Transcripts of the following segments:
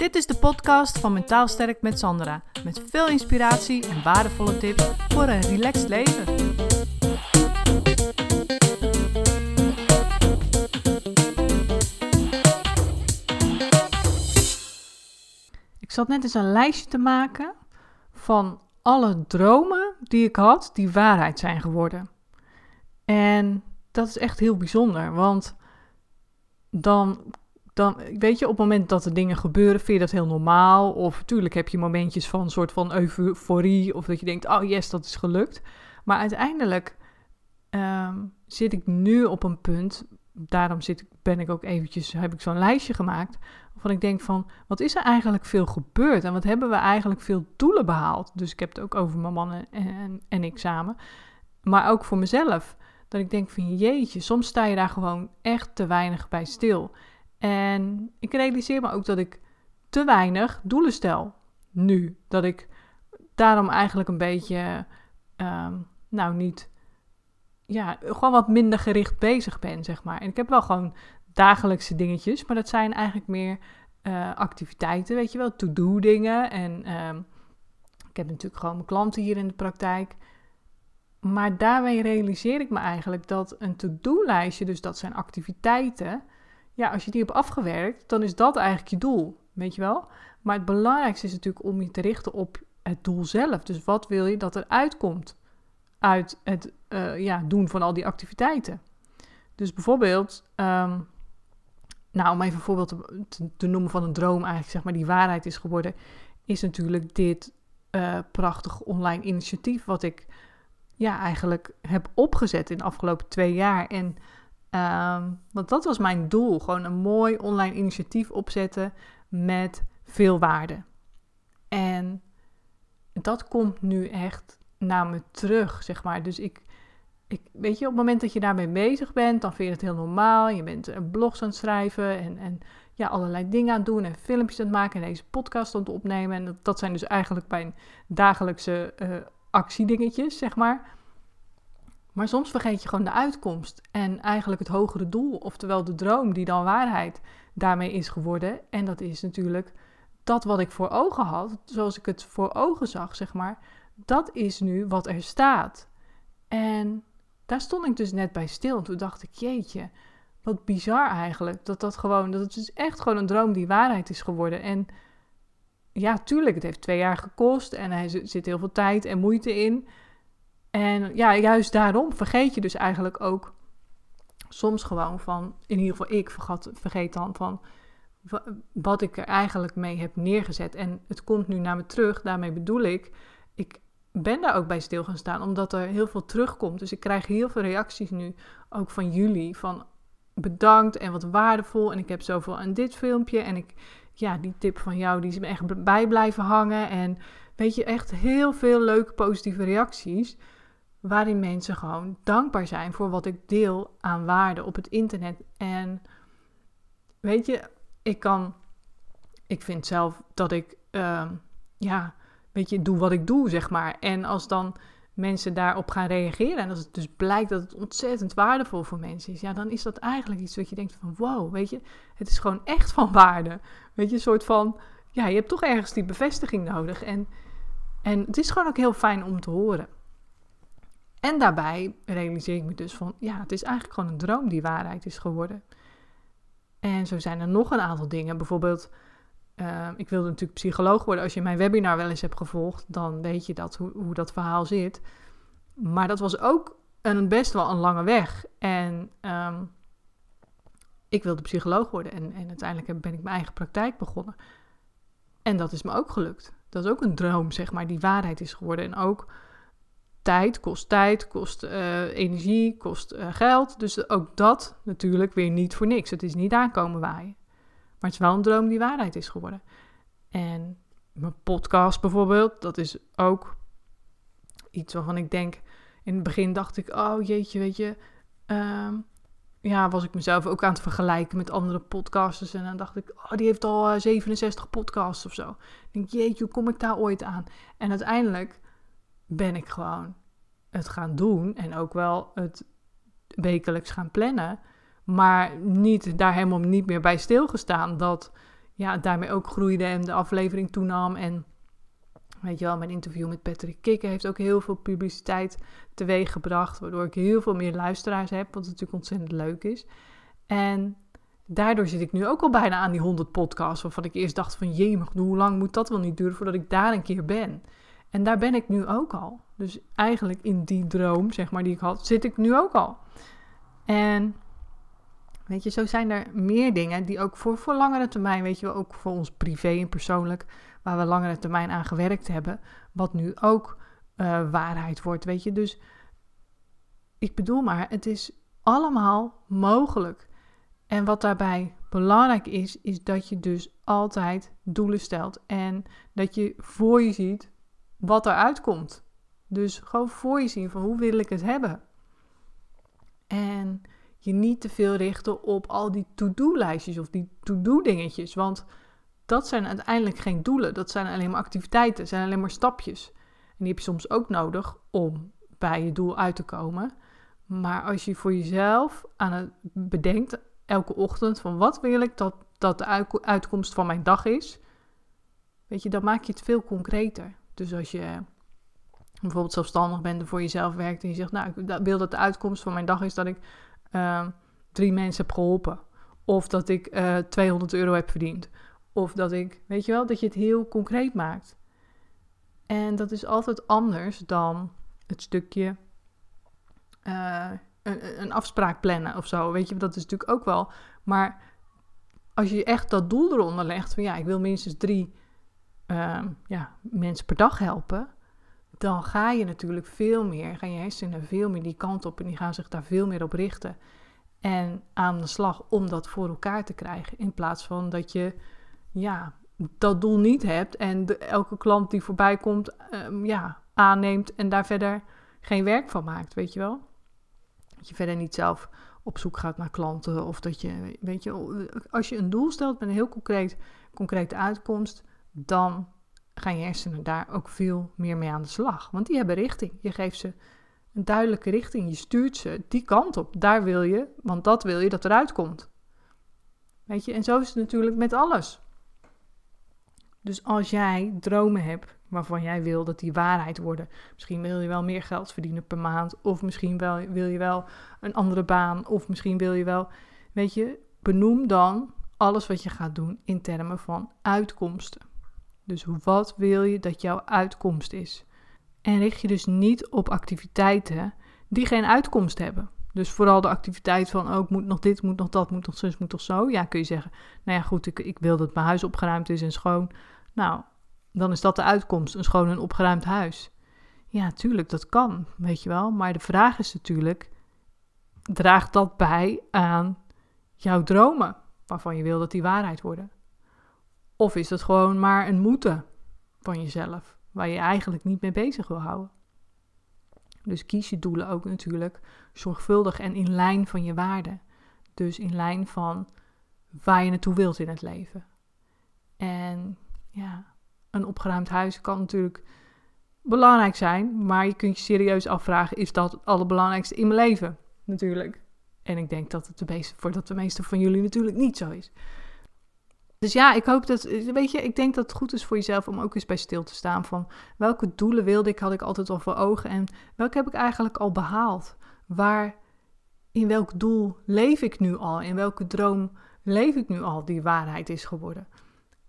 Dit is de podcast van Mentaal Sterk met Sandra. Met veel inspiratie en waardevolle tips voor een relaxed leven. Ik zat net eens een lijstje te maken van alle dromen die ik had, die waarheid zijn geworden. En dat is echt heel bijzonder, want dan, dan, weet je, op het moment dat er dingen gebeuren, vind je dat heel normaal. Of natuurlijk heb je momentjes van een soort van euforie, of dat je denkt, oh yes, dat is gelukt. Maar uiteindelijk ehm, zit ik nu op een punt, daarom zit, ben ik ook eventjes, heb ik zo'n lijstje gemaakt, waarvan ik denk van, wat is er eigenlijk veel gebeurd? En wat hebben we eigenlijk veel doelen behaald? Dus ik heb het ook over mijn man en, en, en ik samen. Maar ook voor mezelf. Dat ik denk van jeetje, soms sta je daar gewoon echt te weinig bij stil. En ik realiseer me ook dat ik te weinig doelen stel. Nu. Dat ik daarom eigenlijk een beetje, ehm, nou niet, ja, gewoon wat minder gericht bezig ben, zeg maar. En ik heb wel gewoon dagelijkse dingetjes, maar dat zijn eigenlijk meer uh, activiteiten, weet je wel, to-do dingen. En ehm, ik heb natuurlijk gewoon mijn klanten hier in de praktijk. Maar daarmee realiseer ik me eigenlijk dat een to-do-lijstje, dus dat zijn activiteiten, ja, als je die hebt afgewerkt, dan is dat eigenlijk je doel, weet je wel? Maar het belangrijkste is natuurlijk om je te richten op het doel zelf. Dus wat wil je dat er uitkomt uit het uh, ja, doen van al die activiteiten? Dus bijvoorbeeld, um, nou, om even een voorbeeld te, te, noemen van een droom, eigenlijk zeg maar die waarheid is geworden, is natuurlijk dit uh, prachtig online initiatief wat ik ja, eigenlijk heb opgezet in de afgelopen twee jaar. En um, want dat was mijn doel, gewoon een mooi online initiatief opzetten met veel waarde. En dat komt nu echt naar me terug, zeg maar. Dus ik, ik, weet je, op het moment dat je daarmee bezig bent, dan vind je het heel normaal. Je bent een blogs aan het schrijven en, en ja, allerlei dingen aan het doen en filmpjes aan het maken en deze podcast aan het opnemen. En dat, dat zijn dus eigenlijk mijn dagelijkse uh, actiedingetjes, zeg maar. Maar soms vergeet je gewoon de uitkomst en eigenlijk het hogere doel, oftewel de droom die dan waarheid daarmee is geworden. En dat is natuurlijk dat wat ik voor ogen had, zoals ik het voor ogen zag, zeg maar, dat is nu wat er staat. En daar stond ik dus net bij stil. En toen dacht ik, jeetje, wat bizar eigenlijk. Dat dat gewoon, dat het dus echt gewoon een droom die waarheid is geworden. En ja, tuurlijk, het heeft twee jaar gekost en er zit heel veel tijd en moeite in. En ja, juist daarom vergeet je dus eigenlijk ook soms gewoon van, in ieder geval ik vergat, vergeet dan van wat ik er eigenlijk mee heb neergezet. En het komt nu naar me terug, daarmee bedoel ik, ik ben daar ook bij stil gaan staan, omdat er heel veel terugkomt. Dus ik krijg heel veel reacties nu, ook van jullie, van bedankt en wat waardevol. En ik heb zoveel aan dit filmpje en ik, ja, die tip van jou, die is me echt bij blijven hangen. En weet je, echt heel veel leuke positieve reacties waarin mensen gewoon dankbaar zijn voor wat ik deel aan waarde op het internet. En weet je, ik kan, ik vind zelf dat ik, uh, ja, weet je, doe wat ik doe, zeg maar. En als dan mensen daarop gaan reageren en als het dus blijkt dat het ontzettend waardevol voor mensen is, ja, dan is dat eigenlijk iets wat je denkt van, wow, weet je, het is gewoon echt van waarde. Weet je, een soort van, ja, je hebt toch ergens die bevestiging nodig. En, en het is gewoon ook heel fijn om te horen. En daarbij realiseer ik me dus van, ja, het is eigenlijk gewoon een droom die waarheid is geworden. En zo zijn er nog een aantal dingen. Bijvoorbeeld, uh, ik wilde natuurlijk psycholoog worden. Als je mijn webinar wel eens hebt gevolgd, dan weet je dat, hoe, hoe dat verhaal zit. Maar dat was ook een, best wel een lange weg. En um, ik wilde psycholoog worden. En, en uiteindelijk ben ik mijn eigen praktijk begonnen. En dat is me ook gelukt. Dat is ook een droom, zeg maar, die waarheid is geworden. En ook tijd kost tijd, kost uh, energie, kost uh, geld. Dus ook dat natuurlijk weer niet voor niks. Het is niet aankomen waaien. Maar het is wel een droom die waarheid is geworden. En mijn podcast bijvoorbeeld, dat is ook iets waarvan ik denk... In het begin dacht ik, oh jeetje, weet je... Uh, ja, was ik mezelf ook aan het vergelijken met andere podcasters. En dan dacht ik, oh, die heeft al 67 eh, podcasts of zo. Denk, jeetje, hoe kom ik daar ooit aan? En uiteindelijk ben ik gewoon het gaan doen en ook wel het wekelijks gaan plannen. Maar niet, daar helemaal niet meer bij stilgestaan dat, ja, daarmee ook groeide en de aflevering toenam. En weet je wel, mijn interview met Patrick Kikker heeft ook heel veel publiciteit teweeg gebracht. Waardoor ik heel veel meer luisteraars heb, wat natuurlijk ontzettend leuk is. En daardoor zit ik nu ook al bijna aan die 100 podcasts. Waarvan ik eerst dacht van, jee, hoe lang moet dat wel niet duren voordat ik daar een keer ben? En daar ben ik nu ook al. Dus eigenlijk in die droom, zeg maar, die ik had, zit ik nu ook al. En weet je, zo zijn er meer dingen die ook voor, langere termijn, weet je ook voor ons privé en persoonlijk, waar we langere termijn aan gewerkt hebben, wat nu ook uh, waarheid wordt, weet je. Dus ik bedoel maar, het is allemaal mogelijk. En wat daarbij belangrijk is, is dat je dus altijd doelen stelt en dat je voor je ziet wat eruit komt. Dus gewoon voor je zien van hoe wil ik het hebben. En je niet te veel richten op al die to-do-lijstjes of die to-do-dingetjes. Want dat zijn uiteindelijk geen doelen. Dat zijn alleen maar activiteiten, zijn alleen maar stapjes. En die heb je soms ook nodig om bij je doel uit te komen. Maar als je voor jezelf aan het bedenkt elke ochtend van wat wil ik dat, dat de uitkomst van mijn dag is, weet je, dan maak je het veel concreter. Dus als je bijvoorbeeld zelfstandig bent en voor jezelf werkt en je zegt, nou, ik wil dat de uitkomst van mijn dag is dat ik uh, drie mensen heb geholpen. Of dat ik uh, eh, 200 euro heb verdiend. Of dat ik, weet je wel, dat je het heel concreet maakt. En dat is altijd anders dan het stukje uh, een, een, afspraak plannen of zo. Weet je, dat is natuurlijk ook wel. Maar als je echt dat doel eronder legt van ja, ik wil minstens drie uh, ja, mensen per dag helpen dan ga je natuurlijk veel meer, gaan je hersenen veel meer die kant op en die gaan zich daar veel meer op richten. En aan de slag om dat voor elkaar te krijgen. In plaats van dat je ja, dat doel niet hebt en elke klant die voorbij komt, um, ja, aanneemt en daar verder geen werk van maakt, weet je wel? Dat je verder niet zelf op zoek gaat naar klanten of dat je, weet je, als je een doel stelt met een heel concreet, concrete uitkomst, dan gaan je hersenen daar ook veel meer mee aan de slag. Want die hebben richting. Je geeft ze een duidelijke richting. Je stuurt ze die kant op. Daar wil je, want dat wil je dat eruit komt. Weet je, en zo is het natuurlijk met alles. Dus als jij dromen hebt waarvan jij wil dat die waarheid worden. Misschien wil je wel meer geld verdienen per maand. Of misschien wel, wil je wel een andere baan. Of misschien wil je wel. Weet je, benoem dan alles wat je gaat doen in termen van uitkomsten. Dus wat wil je dat jouw uitkomst is? En richt je dus niet op activiteiten die geen uitkomst hebben. Dus vooral de activiteit van, oh, ik moet nog dit, moet nog dat, moet nog zus, moet nog zo. Ja, kun je zeggen, nou ja, goed, ik, ik wil dat mijn huis opgeruimd is en schoon. Nou, dan is dat de uitkomst, een schoon en opgeruimd huis. Ja, tuurlijk, dat kan, weet je wel. Maar de vraag is natuurlijk, draagt dat bij aan jouw dromen, waarvan je wil dat die waarheid worden? Of is het gewoon maar een moeten van jezelf, waar je eigenlijk niet mee bezig wil houden? Dus kies je doelen ook natuurlijk zorgvuldig en in lijn van je waarden. Dus in lijn van waar je naartoe wilt in het leven. En ja, een opgeruimd huis kan natuurlijk belangrijk zijn, maar je kunt je serieus afvragen: is dat het allerbelangrijkste in mijn leven? Natuurlijk. En ik denk dat het de meeste, voor dat de meeste van jullie natuurlijk niet zo is. Dus ja, ik hoop dat, weet je, ik denk dat het goed is voor jezelf om ook eens bij stil te staan van welke doelen wilde ik, had ik altijd al voor ogen en welke heb ik eigenlijk al behaald? Waar, in welk doel leef ik nu al? In welke droom leef ik nu al die waarheid is geworden?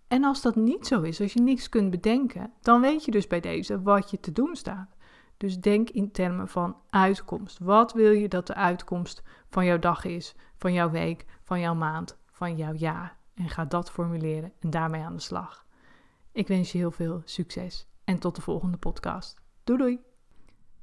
En als dat niet zo is, als je niks kunt bedenken, dan weet je dus bij deze wat je te doen staat. Dus denk in termen van uitkomst. Wat wil je dat de uitkomst van jouw dag is, van jouw week, van jouw maand, van jouw jaar? En ga dat formuleren en daarmee aan de slag. Ik wens je heel veel succes en tot de volgende podcast. Doei doei!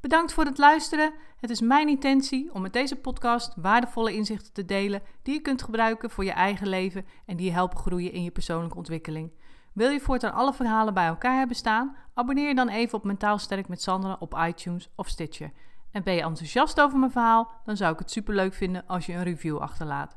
Bedankt voor het luisteren. Het is mijn intentie om met deze podcast waardevolle inzichten te delen die je kunt gebruiken voor je eigen leven en die je helpen groeien in je persoonlijke ontwikkeling. Wil je voortaan alle verhalen bij elkaar hebben staan? Abonneer je dan even op Mentaal Sterk met Sandra op iTunes of Stitcher. En ben je enthousiast over mijn verhaal? Dan zou ik het superleuk vinden als je een review achterlaat.